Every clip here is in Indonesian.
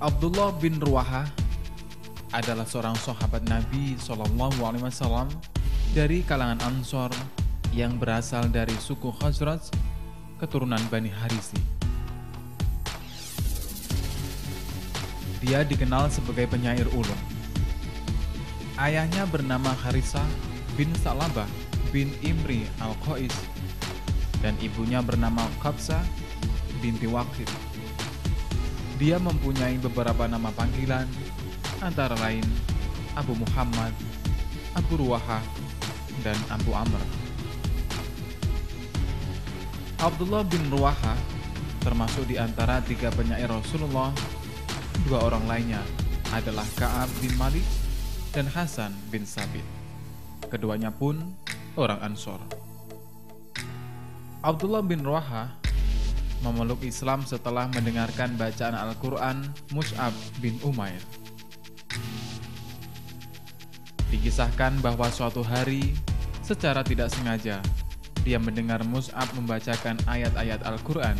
Abdullah bin Ruwaha adalah seorang sahabat Nabi Shallallahu Alaihi Wasallam dari kalangan Ansor yang berasal dari suku Khazraj, keturunan Bani Harisi. Dia dikenal sebagai penyair ulung. Ayahnya bernama Harisa bin Salabah bin Imri al-Qais dan ibunya bernama Qabsa binti Waqid. Dia mempunyai beberapa nama panggilan, antara lain Abu Muhammad, Abu Ruwaha, dan Abu Amr. Abdullah bin Ruwaha termasuk di antara tiga penyair Rasulullah. Dua orang lainnya adalah Ka'ab bin Malik dan Hasan bin Sabit. Keduanya pun orang Ansor. Abdullah bin Ruwaha memeluk Islam setelah mendengarkan bacaan Al-Quran Mus'ab bin Umair. Dikisahkan bahwa suatu hari, secara tidak sengaja, dia mendengar Mus'ab membacakan ayat-ayat Al-Quran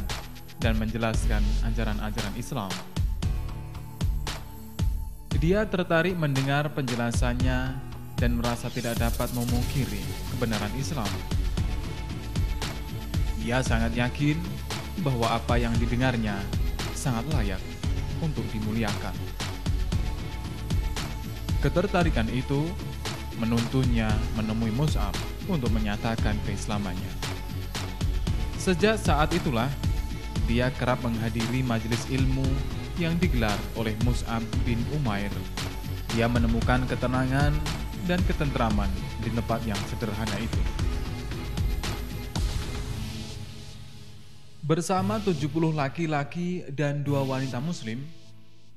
dan menjelaskan ajaran-ajaran Islam. Dia tertarik mendengar penjelasannya dan merasa tidak dapat memungkiri kebenaran Islam. Ia sangat yakin bahwa apa yang didengarnya sangat layak untuk dimuliakan. Ketertarikan itu menuntunnya menemui Mus'ab untuk menyatakan keislamannya. Sejak saat itulah, dia kerap menghadiri majelis ilmu yang digelar oleh Mus'ab bin Umair. Dia menemukan ketenangan dan ketentraman di tempat yang sederhana itu. Bersama 70 laki-laki dan dua wanita muslim,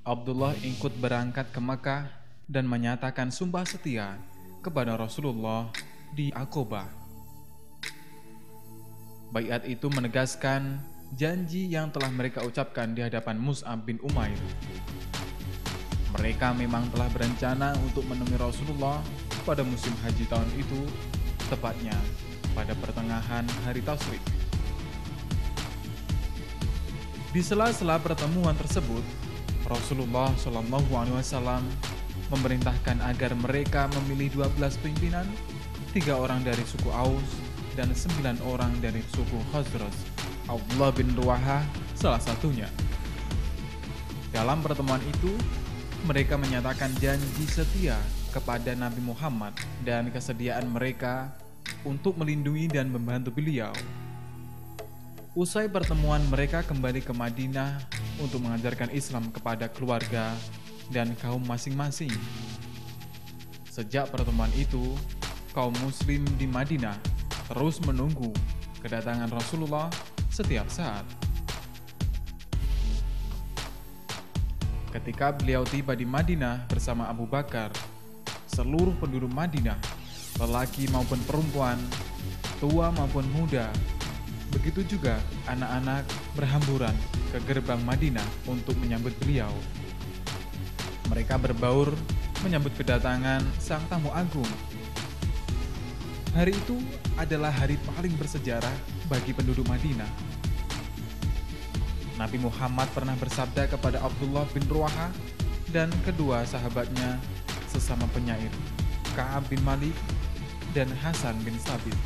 Abdullah ikut berangkat ke Mekah dan menyatakan sumpah setia kepada Rasulullah di Aqobah. Bayat itu menegaskan janji yang telah mereka ucapkan di hadapan Mus'ab bin Umair. Mereka memang telah berencana untuk menemui Rasulullah pada musim haji tahun itu, tepatnya pada pertengahan hari Tasrik. Di sela-sela pertemuan tersebut, Rasulullah Shallallahu Alaihi Wasallam memerintahkan agar mereka memilih 12 pimpinan, tiga orang dari suku Aus dan sembilan orang dari suku Khazraj. Abdullah bin Ruwaha salah satunya. Dalam pertemuan itu, mereka menyatakan janji setia kepada Nabi Muhammad dan kesediaan mereka untuk melindungi dan membantu beliau Usai pertemuan mereka kembali ke Madinah untuk mengajarkan Islam kepada keluarga dan kaum masing-masing. Sejak pertemuan itu, kaum muslim di Madinah terus menunggu kedatangan Rasulullah setiap saat. Ketika beliau tiba di Madinah bersama Abu Bakar, seluruh penduduk Madinah, lelaki maupun perempuan, tua maupun muda, Begitu juga anak-anak berhamburan ke gerbang Madinah untuk menyambut beliau. Mereka berbaur menyambut kedatangan sang tamu agung. Hari itu adalah hari paling bersejarah bagi penduduk Madinah. Nabi Muhammad pernah bersabda kepada Abdullah bin Ruwaha dan kedua sahabatnya sesama penyair, Ka'ab bin Malik dan Hasan bin Sabit.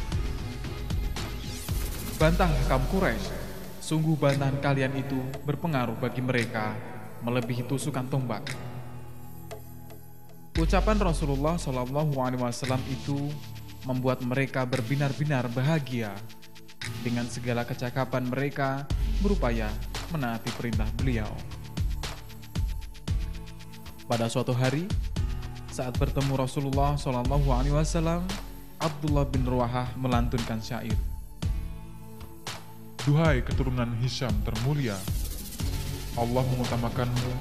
Bantahlah kaum Quraisy, sungguh bantahan kalian itu berpengaruh bagi mereka melebihi tusukan tombak. Ucapan Rasulullah Shallallahu Alaihi Wasallam itu membuat mereka berbinar-binar bahagia dengan segala kecakapan mereka berupaya menaati perintah beliau. Pada suatu hari, saat bertemu Rasulullah Shallallahu Alaihi Wasallam, Abdullah bin Ruwahah melantunkan syair. Duhai keturunan Hisham termulia, Allah mengutamakanmu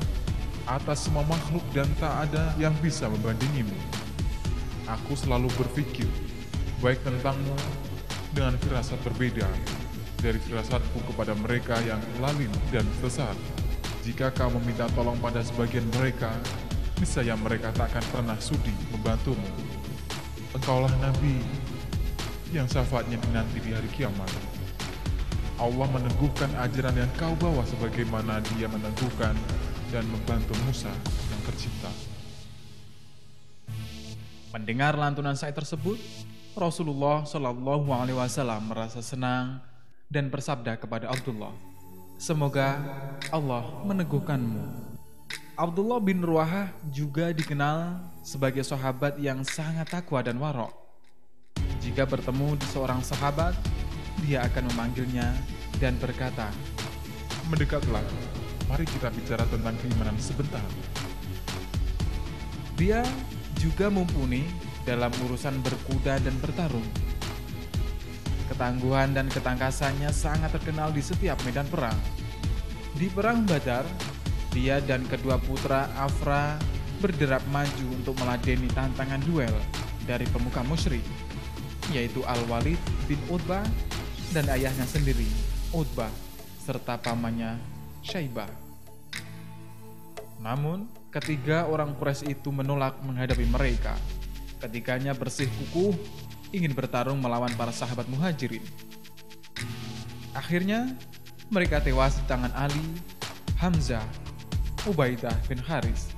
atas semua makhluk dan tak ada yang bisa membandingimu. Aku selalu berpikir baik tentangmu dengan firasat berbeda dari firasatku kepada mereka yang lalim dan sesat. Jika kau meminta tolong pada sebagian mereka, niscaya mereka tak akan pernah sudi membantumu. Engkaulah Nabi yang syafaatnya dinanti di hari kiamat. Allah meneguhkan ajaran yang kau bawa sebagaimana dia meneguhkan dan membantu Musa yang tercinta. Mendengar lantunan syair tersebut, Rasulullah Shallallahu Alaihi Wasallam merasa senang dan bersabda kepada Abdullah, "Semoga Allah meneguhkanmu." Abdullah bin Ruahah juga dikenal sebagai sahabat yang sangat takwa dan warok. Jika bertemu di seorang sahabat, dia akan memanggilnya dan berkata, Mendekatlah, mari kita bicara tentang keimanan sebentar. Dia juga mumpuni dalam urusan berkuda dan bertarung. Ketangguhan dan ketangkasannya sangat terkenal di setiap medan perang. Di perang Badar, dia dan kedua putra Afra berderap maju untuk meladeni tantangan duel dari pemuka musyrik, yaitu Al-Walid bin Utbah dan ayahnya sendiri, Utbah, serta pamannya Syaibah. Namun, ketiga orang Quraisy itu menolak menghadapi mereka. Ketiganya bersih kukuh ingin bertarung melawan para sahabat muhajirin. Akhirnya, mereka tewas di tangan Ali, Hamzah, Ubaidah bin Haris.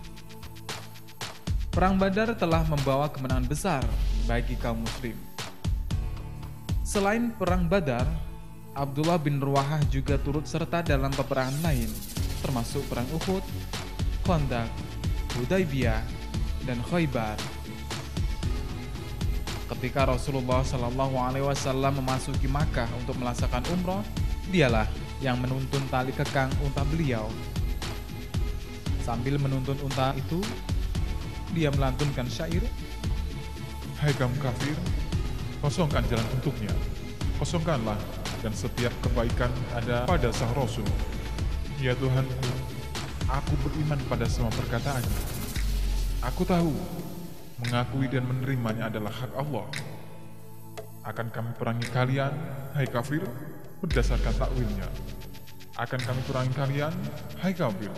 Perang Badar telah membawa kemenangan besar bagi kaum muslim. Selain perang Badar, Abdullah bin Ruwahah juga turut serta dalam peperangan lain, termasuk perang Uhud, Khandaq, Hudaybiyah, dan Khaybar. Ketika Rasulullah Shallallahu Alaihi Wasallam memasuki Makkah untuk melaksanakan umroh, dialah yang menuntun tali kekang unta beliau Sambil menuntun unta itu, dia melantunkan syair. Hai kaum kafir, kosongkan jalan untuknya. Kosongkanlah, dan setiap kebaikan ada pada sang Rasul. Ya Tuhanku, aku beriman pada semua perkataannya. Aku tahu, mengakui dan menerimanya adalah hak Allah. Akan kami perangi kalian, hai kafir, berdasarkan takwilnya. Akan kami perangi kalian, hai kafir,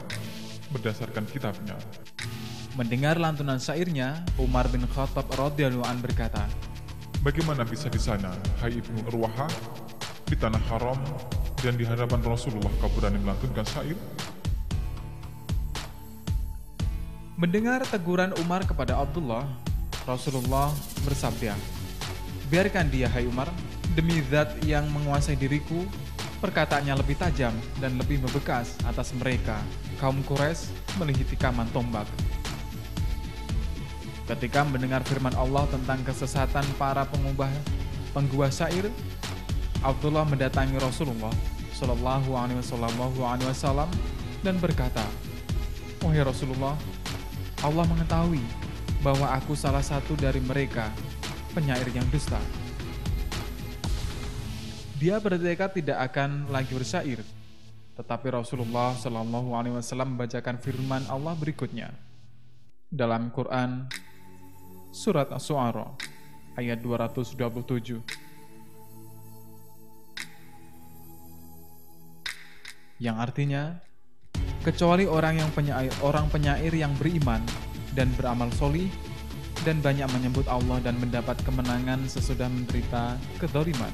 berdasarkan kitabnya. Mendengar lantunan syairnya, Umar bin Khattab radhiyallahu an berkata, Bagaimana bisa di sana, hai Ibnu Urwaha, di tanah haram dan di hadapan Rasulullah kau berani melantunkan syair? Mendengar teguran Umar kepada Abdullah, Rasulullah bersabda, Biarkan dia, hai Umar, demi zat yang menguasai diriku, perkataannya lebih tajam dan lebih membekas atas mereka kaum Quraisy melihiti kaman tombak. Ketika mendengar firman Allah tentang kesesatan para pengubah penggubah syair, Abdullah mendatangi Rasulullah Shallallahu Alaihi Wasallam dan berkata, Wahai Rasulullah, Allah mengetahui bahwa aku salah satu dari mereka penyair yang dusta. Dia bertekad tidak akan lagi bersyair, tetapi Rasulullah Shallallahu Alaihi Wasallam membacakan firman Allah berikutnya dalam Quran surat As-Su'ara ayat 227. Yang artinya, kecuali orang yang penyair, orang penyair yang beriman dan beramal solih dan banyak menyebut Allah dan mendapat kemenangan sesudah menderita kedoliman.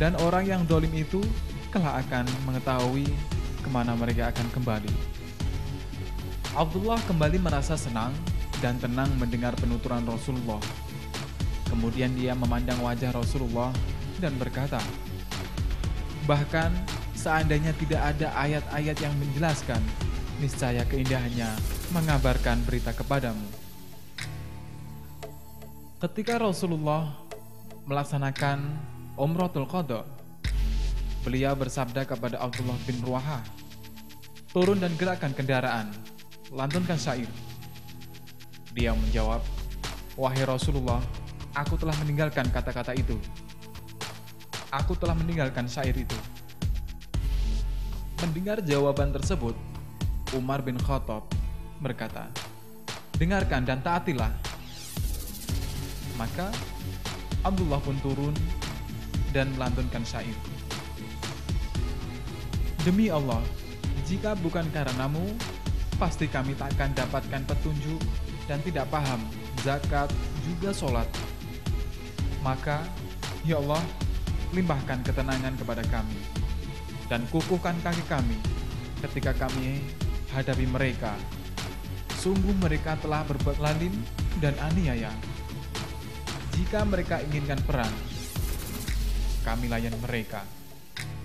Dan orang yang dolim itu kelak akan mengetahui ke mana mereka akan kembali. Abdullah kembali merasa senang dan tenang mendengar penuturan Rasulullah. Kemudian dia memandang wajah Rasulullah dan berkata, Bahkan seandainya tidak ada ayat-ayat yang menjelaskan, niscaya keindahannya mengabarkan berita kepadamu. Ketika Rasulullah melaksanakan Umratul Qadha, Beliau bersabda kepada Abdullah bin Ruaha, turun dan gerakkan kendaraan, lantunkan syair. Dia menjawab, Wahai Rasulullah, aku telah meninggalkan kata-kata itu. Aku telah meninggalkan syair itu. Mendengar jawaban tersebut, Umar bin Khattab berkata, Dengarkan dan taatilah. Maka Abdullah pun turun dan melantunkan syair. Demi Allah, jika bukan karenamu, pasti kami tak akan dapatkan petunjuk dan tidak paham zakat juga sholat. Maka, ya Allah, limpahkan ketenangan kepada kami dan kukuhkan kaki kami ketika kami hadapi mereka. Sungguh mereka telah berbuat lalim dan aniaya. Jika mereka inginkan perang, kami layan mereka.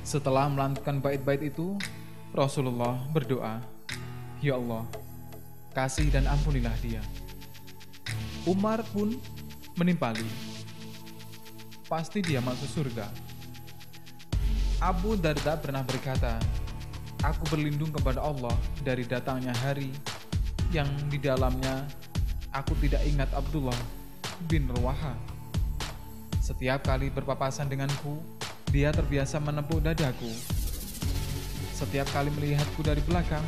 Setelah melantunkan bait-bait itu, Rasulullah berdoa, Ya Allah, kasih dan ampunilah dia. Umar pun menimpali. Pasti dia masuk surga. Abu Darda pernah berkata, Aku berlindung kepada Allah dari datangnya hari yang di dalamnya aku tidak ingat Abdullah bin Ruwaha. Setiap kali berpapasan denganku, dia terbiasa menepuk dadaku. Setiap kali melihatku dari belakang,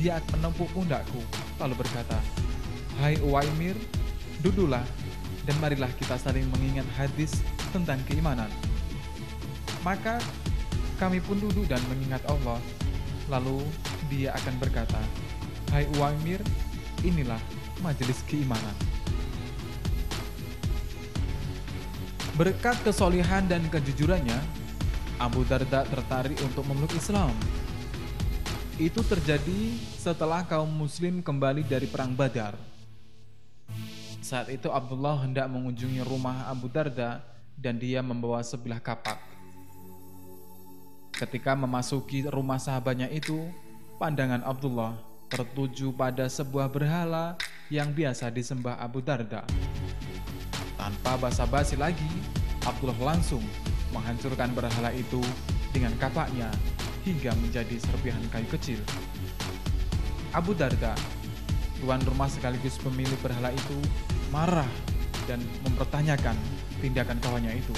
dia menepuk pundakku, lalu berkata, Hai Uwaimir, duduklah dan marilah kita saling mengingat hadis tentang keimanan. Maka kami pun duduk dan mengingat Allah. Lalu dia akan berkata, Hai Uwaimir, inilah majelis keimanan. Berkat kesolihan dan kejujurannya, Abu Darda tertarik untuk memeluk Islam. Itu terjadi setelah kaum muslim kembali dari perang Badar. Saat itu Abdullah hendak mengunjungi rumah Abu Darda dan dia membawa sebilah kapak. Ketika memasuki rumah sahabatnya itu, pandangan Abdullah tertuju pada sebuah berhala yang biasa disembah Abu Darda. Tanpa basa-basi lagi, Abdullah langsung menghancurkan berhala itu dengan kapaknya hingga menjadi serpihan kayu kecil. Abu Darda, tuan rumah sekaligus pemilik berhala itu, marah dan mempertanyakan tindakan kawannya itu.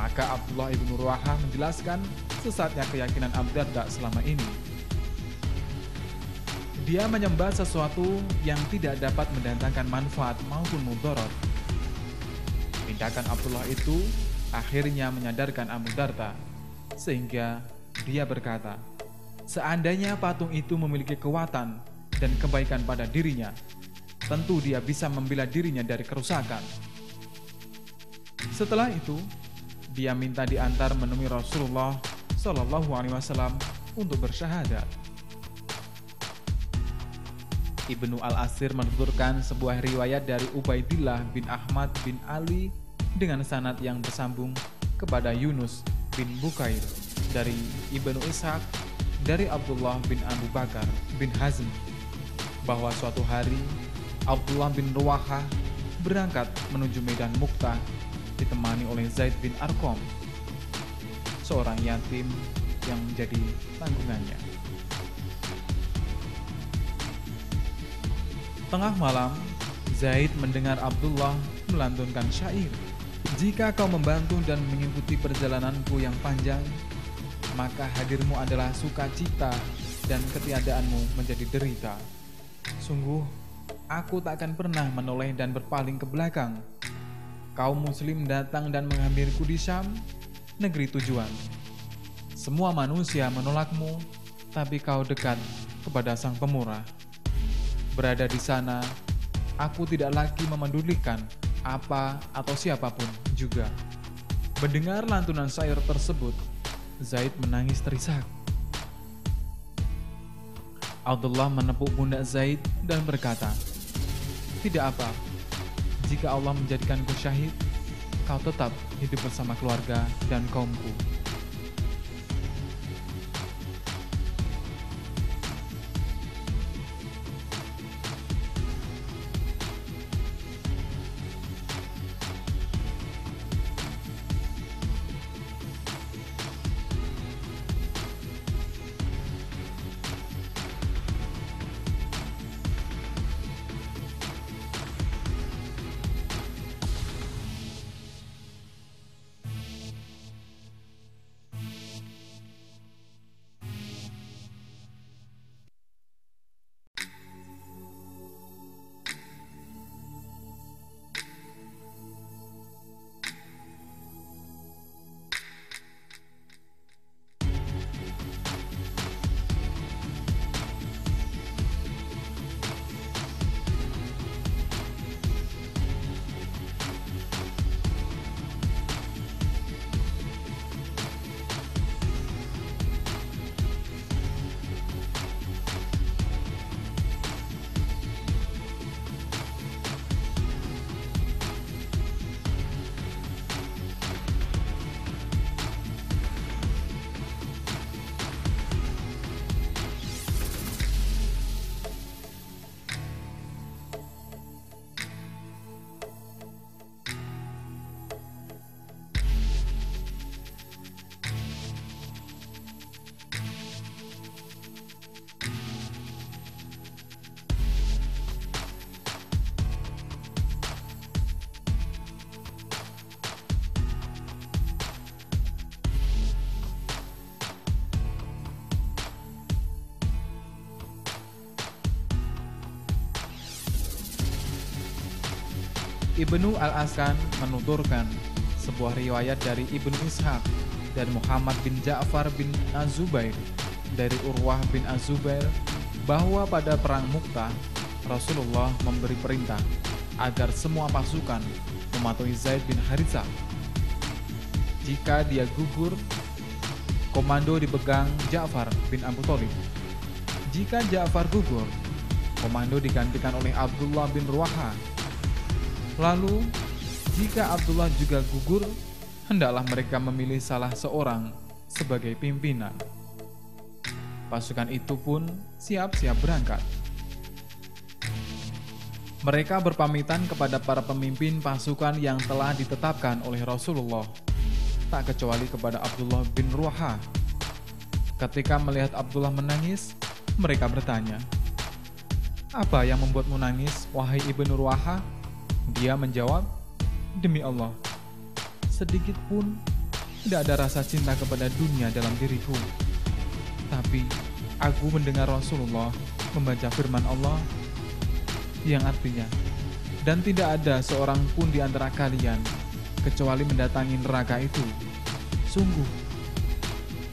Maka Abdullah ibnu Ruaha menjelaskan sesatnya keyakinan Abu Darda selama ini. Dia menyembah sesuatu yang tidak dapat mendatangkan manfaat maupun mudarat. Tindakan Abdullah itu akhirnya menyadarkan Abu Darda, sehingga dia berkata, Seandainya patung itu memiliki kekuatan dan kebaikan pada dirinya, tentu dia bisa membela dirinya dari kerusakan. Setelah itu, dia minta diantar menemui Rasulullah Shallallahu Alaihi Wasallam untuk bersyahadat. Ibnu Al-Asir menuturkan sebuah riwayat dari Ubaidillah bin Ahmad bin Ali dengan sanad yang bersambung kepada Yunus bin Bukair dari Ibnu Ishaq dari Abdullah bin Abu Bakar bin Hazm bahwa suatu hari Abdullah bin Ruwaha berangkat menuju Medan Muktah ditemani oleh Zaid bin Arkom, seorang yatim yang menjadi tanggungannya. Tengah malam, Zaid mendengar Abdullah melantunkan syair. Jika kau membantu dan mengikuti perjalananku yang panjang, maka hadirmu adalah sukacita dan ketiadaanmu menjadi derita. Sungguh, aku tak akan pernah menoleh dan berpaling ke belakang kaum muslim datang dan menghampiriku di Syam, negeri tujuan. Semua manusia menolakmu, tapi kau dekat kepada sang pemurah. Berada di sana, aku tidak lagi memedulikan apa atau siapa pun juga. Mendengar lantunan syair tersebut, Zaid menangis terisak. Abdullah menepuk pundak Zaid dan berkata, "Tidak apa, jika Allah menjadikanku syahid, kau tetap hidup bersama keluarga dan kaumku. Ibnu Al-Askan menuturkan sebuah riwayat dari Ibnu Ishaq dan Muhammad bin Ja'far bin Azubair dari Urwah bin Azubair bahwa pada perang Muktah Rasulullah memberi perintah agar semua pasukan mematuhi Zaid bin Harithah. Jika dia gugur, komando dipegang Ja'far bin Abu Thalib. Jika Ja'far gugur, komando digantikan oleh Abdullah bin Ruaha. Lalu, jika Abdullah juga gugur, hendaklah mereka memilih salah seorang sebagai pimpinan. Pasukan itu pun siap-siap berangkat. Mereka berpamitan kepada para pemimpin pasukan yang telah ditetapkan oleh Rasulullah, tak kecuali kepada Abdullah bin Ruaha. Ketika melihat Abdullah menangis, mereka bertanya, "Apa yang membuatmu nangis, wahai ibnu Ruaha?" Dia menjawab, "Demi Allah, sedikit pun tidak ada rasa cinta kepada dunia dalam diriku. Tapi aku mendengar Rasulullah membaca firman Allah yang artinya, dan tidak ada seorang pun di antara kalian kecuali mendatangi neraka itu. Sungguh,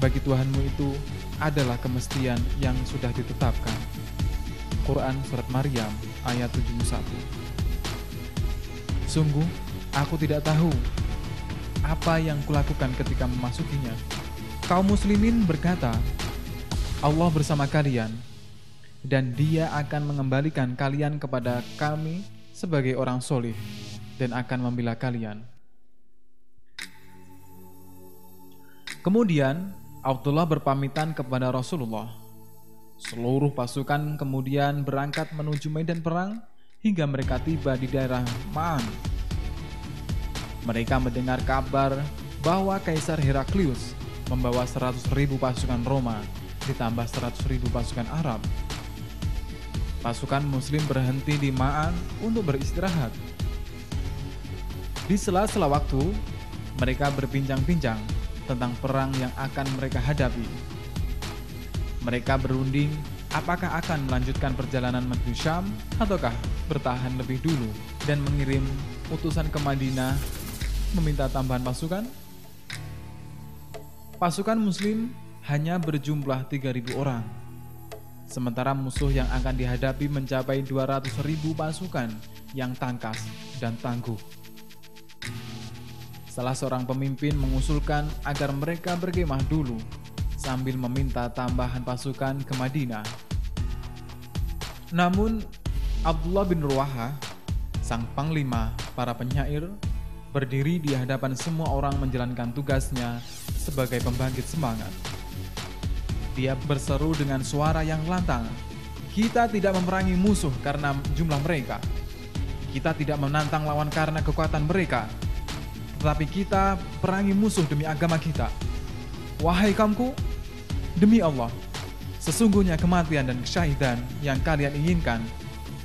bagi Tuhanmu itu adalah kemestian yang sudah ditetapkan. Quran Surat Maryam ayat 71 Sungguh, aku tidak tahu apa yang kulakukan ketika memasukinya. Kaum muslimin berkata, Allah bersama kalian, dan dia akan mengembalikan kalian kepada kami sebagai orang solih dan akan membela kalian. Kemudian Abdullah berpamitan kepada Rasulullah. Seluruh pasukan kemudian berangkat menuju medan perang hingga mereka tiba di daerah Ma'an. Mereka mendengar kabar bahwa Kaisar Heraklius membawa 100.000 pasukan Roma ditambah 100.000 pasukan Arab pasukan muslim berhenti di Ma'an untuk beristirahat. Di sela-sela waktu, mereka berbincang-bincang tentang perang yang akan mereka hadapi. Mereka berunding apakah akan melanjutkan perjalanan menuju Syam ataukah bertahan lebih dulu dan mengirim utusan ke Madinah meminta tambahan pasukan. Pasukan muslim hanya berjumlah 3000 orang Sementara musuh yang akan dihadapi mencapai 200 ribu pasukan yang tangkas dan tangguh. Salah seorang pemimpin mengusulkan agar mereka berkemah dulu sambil meminta tambahan pasukan ke Madinah. Namun, Abdullah bin Ruaha, sang panglima para penyair, berdiri di hadapan semua orang menjalankan tugasnya sebagai pembangkit semangat. Dia berseru dengan suara yang lantang. Kita tidak memerangi musuh karena jumlah mereka. Kita tidak menantang lawan karena kekuatan mereka. Tetapi kita perangi musuh demi agama kita. Wahai kaumku, demi Allah, sesungguhnya kematian dan kesyahidan yang kalian inginkan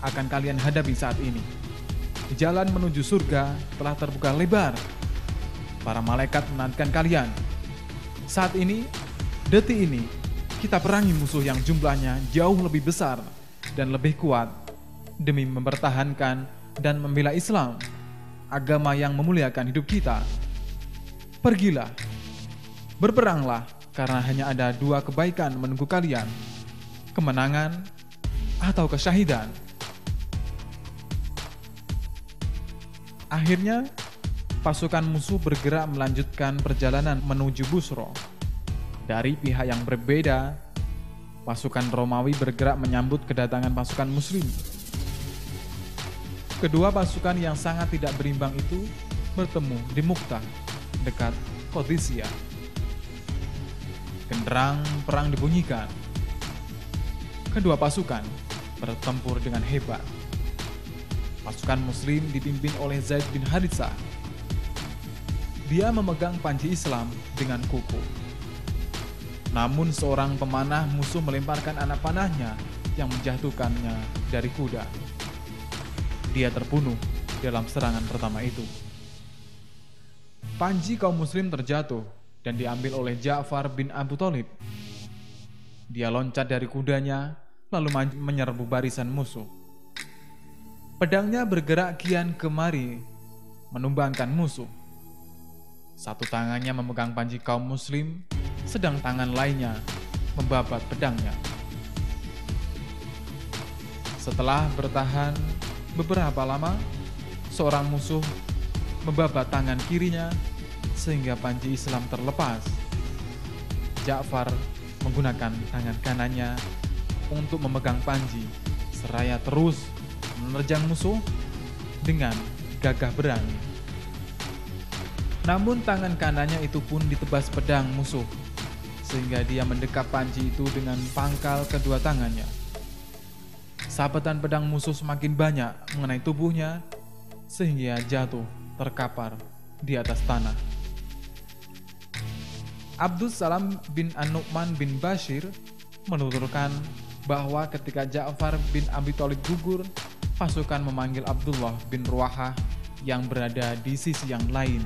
akan kalian hadapi saat ini. Jalan menuju surga telah terbuka lebar. Para malaikat menantikan kalian. Saat ini, detik ini, kita perangi musuh yang jumlahnya jauh lebih besar dan lebih kuat demi mempertahankan dan membela Islam, agama yang memuliakan hidup kita. Pergilah, berperanglah, karena hanya ada dua kebaikan menunggu kalian, kemenangan atau kesyahidan. Akhirnya, pasukan musuh bergerak melanjutkan perjalanan menuju Busro. Dari pihak yang berbeda, pasukan Romawi bergerak menyambut kedatangan pasukan Muslim. Kedua pasukan yang sangat tidak berimbang itu bertemu di Muktah, dekat Kodisia. Genderang perang dibunyikan. Kedua pasukan bertempur dengan hebat. Pasukan Muslim dipimpin oleh Zaid bin Harithah. Dia memegang panji Islam dengan kukuh namun seorang pemanah musuh melemparkan anak panahnya yang menjatuhkannya dari kuda. Dia terbunuh dalam serangan pertama itu. Panji kaum muslim terjatuh dan diambil oleh Ja'far bin Abu Talib. Dia loncat dari kudanya lalu menyerbu barisan musuh. Pedangnya bergerak kian kemari menumbangkan musuh. Satu tangannya memegang panji kaum muslim, sedang tangan lainnya membabat pedangnya. Setelah bertahan beberapa lama, seorang musuh membabat tangan kirinya sehingga panji Islam terlepas. Ja'far menggunakan tangan kanannya untuk memegang panji, seraya terus menerjang musuh dengan gagah berani. Namun tangan kanannya itu pun ditebas pedang musuh, sehingga dia mendekap panji itu dengan pangkal kedua tangannya. Sabetan pedang musuh semakin banyak mengenai tubuhnya, sehingga jatuh terkapar di atas tanah. Abdul Salam bin An-Nu'man bin Bashir menuturkan bahwa ketika Ja'far bin Abi Thalib gugur, pasukan memanggil Abdullah bin Ruahah yang berada di sisi yang lain.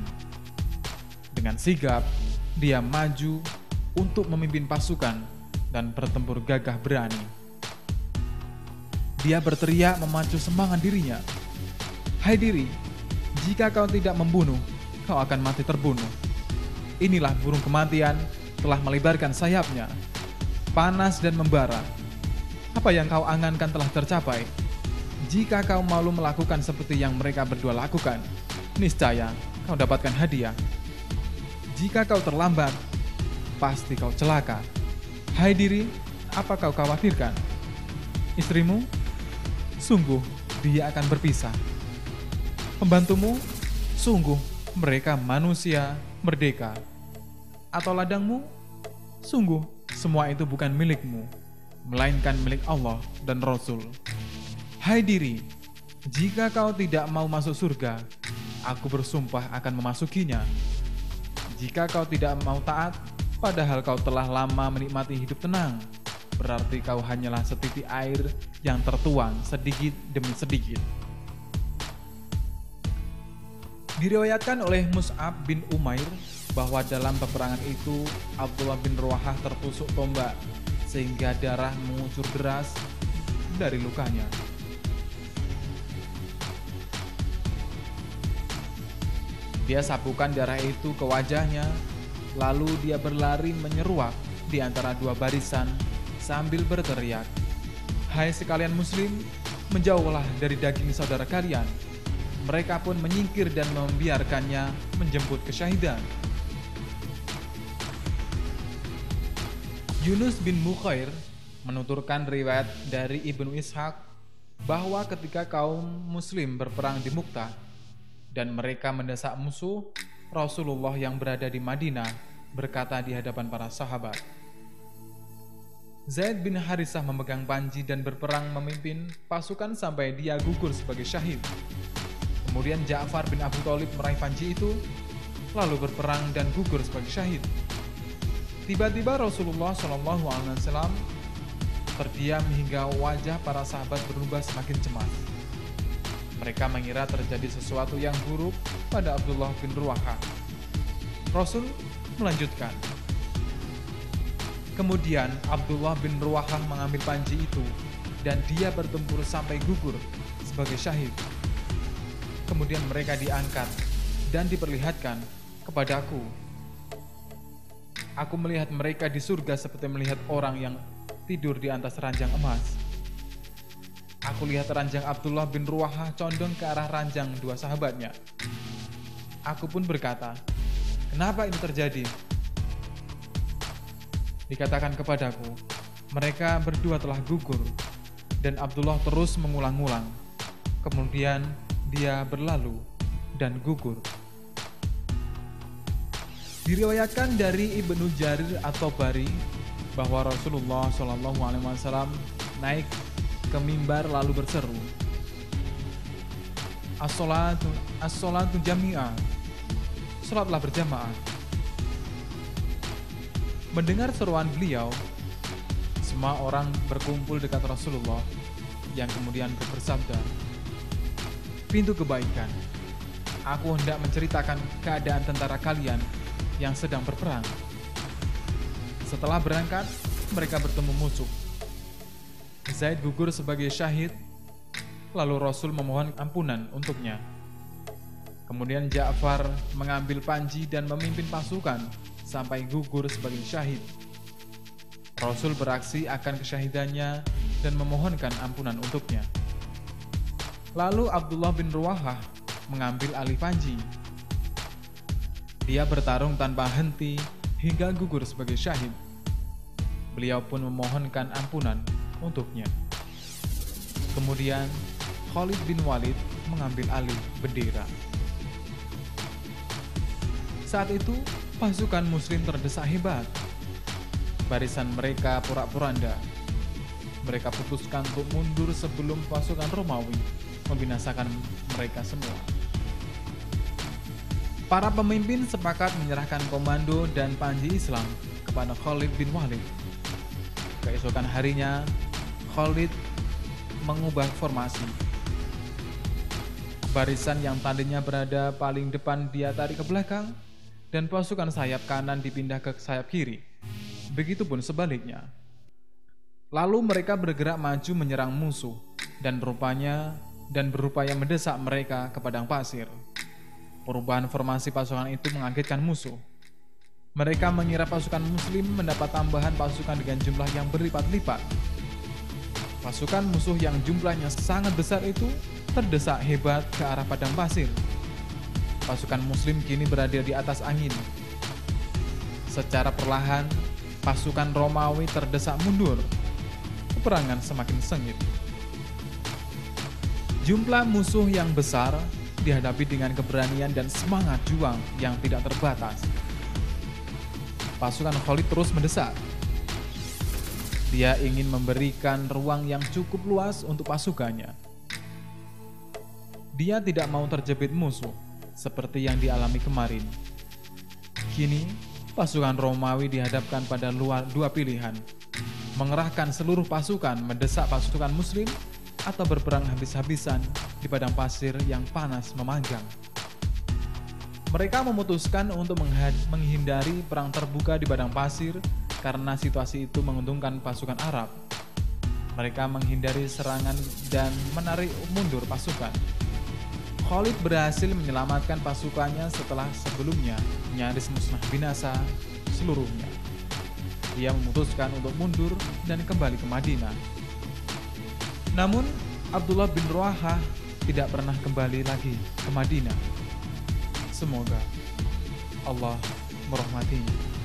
Dengan sigap, dia maju untuk memimpin pasukan dan bertempur gagah berani. Dia berteriak memacu semangat dirinya. Hai diri, jika kau tidak membunuh, kau akan mati terbunuh. Inilah burung kematian telah melebarkan sayapnya, panas dan membara. Apa yang kau angankan telah tercapai. Jika kau malu melakukan seperti yang mereka berdua lakukan, niscaya kau dapatkan hadiah. Jika kau terlambat, pasti kau celaka. Hai diri, apa kau khawatirkan? Istrimu? Sungguh, dia akan berpisah. Pembantumu? Sungguh, mereka manusia merdeka. Atau ladangmu? Sungguh, semua itu bukan milikmu, melainkan milik Allah dan Rasul. Hai diri, jika kau tidak mau masuk surga, aku bersumpah akan memasukinya jika kau tidak mau taat, padahal kau telah lama menikmati hidup tenang, berarti kau hanyalah setitik air yang tertuang sedikit demi sedikit. Diriwayatkan oleh Mus'ab bin Umair bahwa dalam peperangan itu Abdullah bin Ruahah tertusuk tombak sehingga darah mengucur deras dari lukanya. Dia sapukan darah itu ke wajahnya, lalu dia berlari menyeruak di antara dua barisan sambil berteriak, Hai sekalian muslim, menjauhlah dari daging saudara kalian. Mereka pun menyingkir dan membiarkannya menjemput kesyahidan. Yunus bin Mukhair menuturkan riwayat dari Ibnu Ishaq bahwa ketika kaum muslim berperang di Muktah, dan mereka mendesak musuh, Rasulullah yang berada di Madinah berkata di hadapan para sahabat, Zaid bin Harisah memegang panji dan berperang memimpin pasukan sampai dia gugur sebagai syahid. Kemudian Ja'far bin Abu Thalib meraih panji itu, lalu berperang dan gugur sebagai syahid. Tiba-tiba Rasulullah Shallallahu Alaihi Wasallam terdiam hingga wajah para sahabat berubah semakin cemas. Mereka mengira terjadi sesuatu yang buruk pada Abdullah bin Ruaha. Rasul melanjutkan. Kemudian Abdullah bin Ruahah mengambil panji itu dan dia bertempur sampai gugur sebagai syahid. Kemudian mereka diangkat dan diperlihatkan kepadaku. Aku melihat mereka di surga seperti melihat orang yang tidur di atas ranjang emas. Aku lihat ranjang Abdullah bin Ruwahah condong ke arah ranjang dua sahabatnya. Aku pun berkata, kenapa ini terjadi? Dikatakan kepadaku, mereka berdua telah gugur, dan Abdullah terus mengulang-ulang. Kemudian dia berlalu dan gugur. Diriwayatkan dari Ibnu Jarir atau Bari bahwa Rasulullah Shallallahu Alaihi Wasallam naik ke mimbar lalu berseru, As-salatu jami'ah. Salatlah berjamaah. Mendengar seruan beliau, semua orang berkumpul dekat Rasulullah yang kemudian bersabda, Pintu kebaikan, aku hendak menceritakan keadaan tentara kalian yang sedang berperang. Setelah berangkat, mereka bertemu musuh Zaid gugur sebagai syahid, lalu Rasul memohon ampunan untuknya. Kemudian Ja'far mengambil panji dan memimpin pasukan sampai gugur sebagai syahid. Rasul beraksi akan kesyahidannya dan memohonkan ampunan untuknya. Lalu Abdullah bin Ruwahah mengambil alih panji. Dia bertarung tanpa henti hingga gugur sebagai syahid. Beliau pun memohonkan ampunan untuknya. Kemudian Khalid bin Walid mengambil alih bendera. Saat itu, pasukan muslim terdesak hebat. Barisan mereka porak-poranda. Mereka putuskan untuk mundur sebelum pasukan Romawi membinasakan mereka semua. Para pemimpin sepakat menyerahkan komando dan panji Islam kepada Khalid bin Walid. Keesokan harinya, Khalid mengubah formasi. Barisan yang tadinya berada paling depan dia tarik ke belakang, dan pasukan sayap kanan dipindah ke sayap kiri. Begitupun sebaliknya. Lalu mereka bergerak maju menyerang musuh dan rupanya dan berupaya mendesak mereka ke padang pasir. Perubahan formasi pasukan itu mengagetkan musuh. Mereka mengira pasukan muslim mendapat tambahan pasukan dengan jumlah yang berlipat-lipat. Pasukan musuh yang jumlahnya sangat besar itu terdesak hebat ke arah padang pasir pasukan muslim kini berada di atas angin. Secara perlahan, pasukan Romawi terdesak mundur. Peperangan semakin sengit. Jumlah musuh yang besar dihadapi dengan keberanian dan semangat juang yang tidak terbatas. Pasukan Khalid terus mendesak. Dia ingin memberikan ruang yang cukup luas untuk pasukannya. Dia tidak mau terjepit musuh seperti yang dialami kemarin. Kini, pasukan Romawi dihadapkan pada luar dua pilihan. Mengerahkan seluruh pasukan mendesak pasukan muslim atau berperang habis-habisan di padang pasir yang panas memanjang. Mereka memutuskan untuk menghindari perang terbuka di padang pasir karena situasi itu menguntungkan pasukan Arab. Mereka menghindari serangan dan menarik mundur pasukan. Khalid berhasil menyelamatkan pasukannya setelah sebelumnya nyaris musnah binasa seluruhnya. Ia memutuskan untuk mundur dan kembali ke Madinah. Namun, Abdullah bin Ruaha tidak pernah kembali lagi ke Madinah. Semoga Allah merahmatinya.